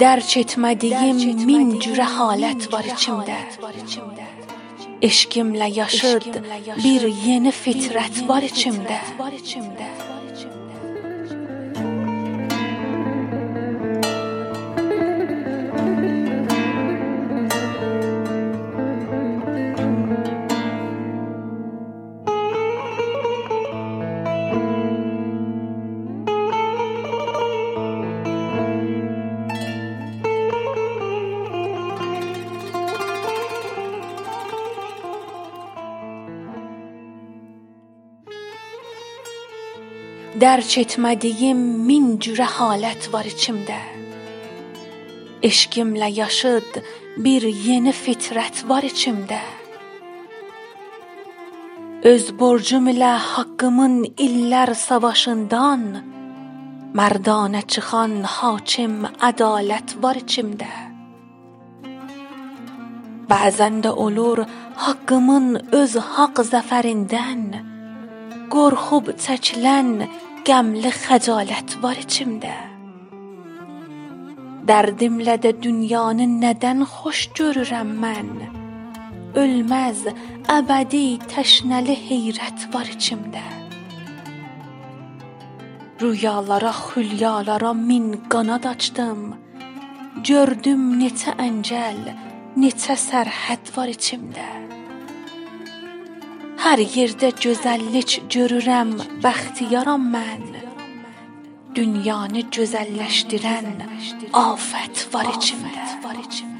Dərk etmədiyim min cürə halət var içimdə. Eşqimlə yaşıd bir yeni fitrət var içimdə. Dərk etmədiyim min cürə halət var içimdə. Eşqimlə yaşıd bir yeni fitrət var içimdə. Öz borcum ilə haqqımın illər savaşından mərdanə çıxan hakim ədalət var içimdə. Bəzən də olur haqqımın öz haqq zəfərindən qorxub çəkilən qəmli xəcalət var içimdə. Dərdimlə də dünyanı nədən xoş görürəm mən? Ölməz, əbədi, təşnəli heyrət var içimdə. Rüyalara, xülyalara min qanad açdım. Gördüm neçə əncəl, neçə sərhəd var içimdə. هر گرده جزلش جرورم بختیارم من. دنیانه جزلش دیرن آفت واری چمه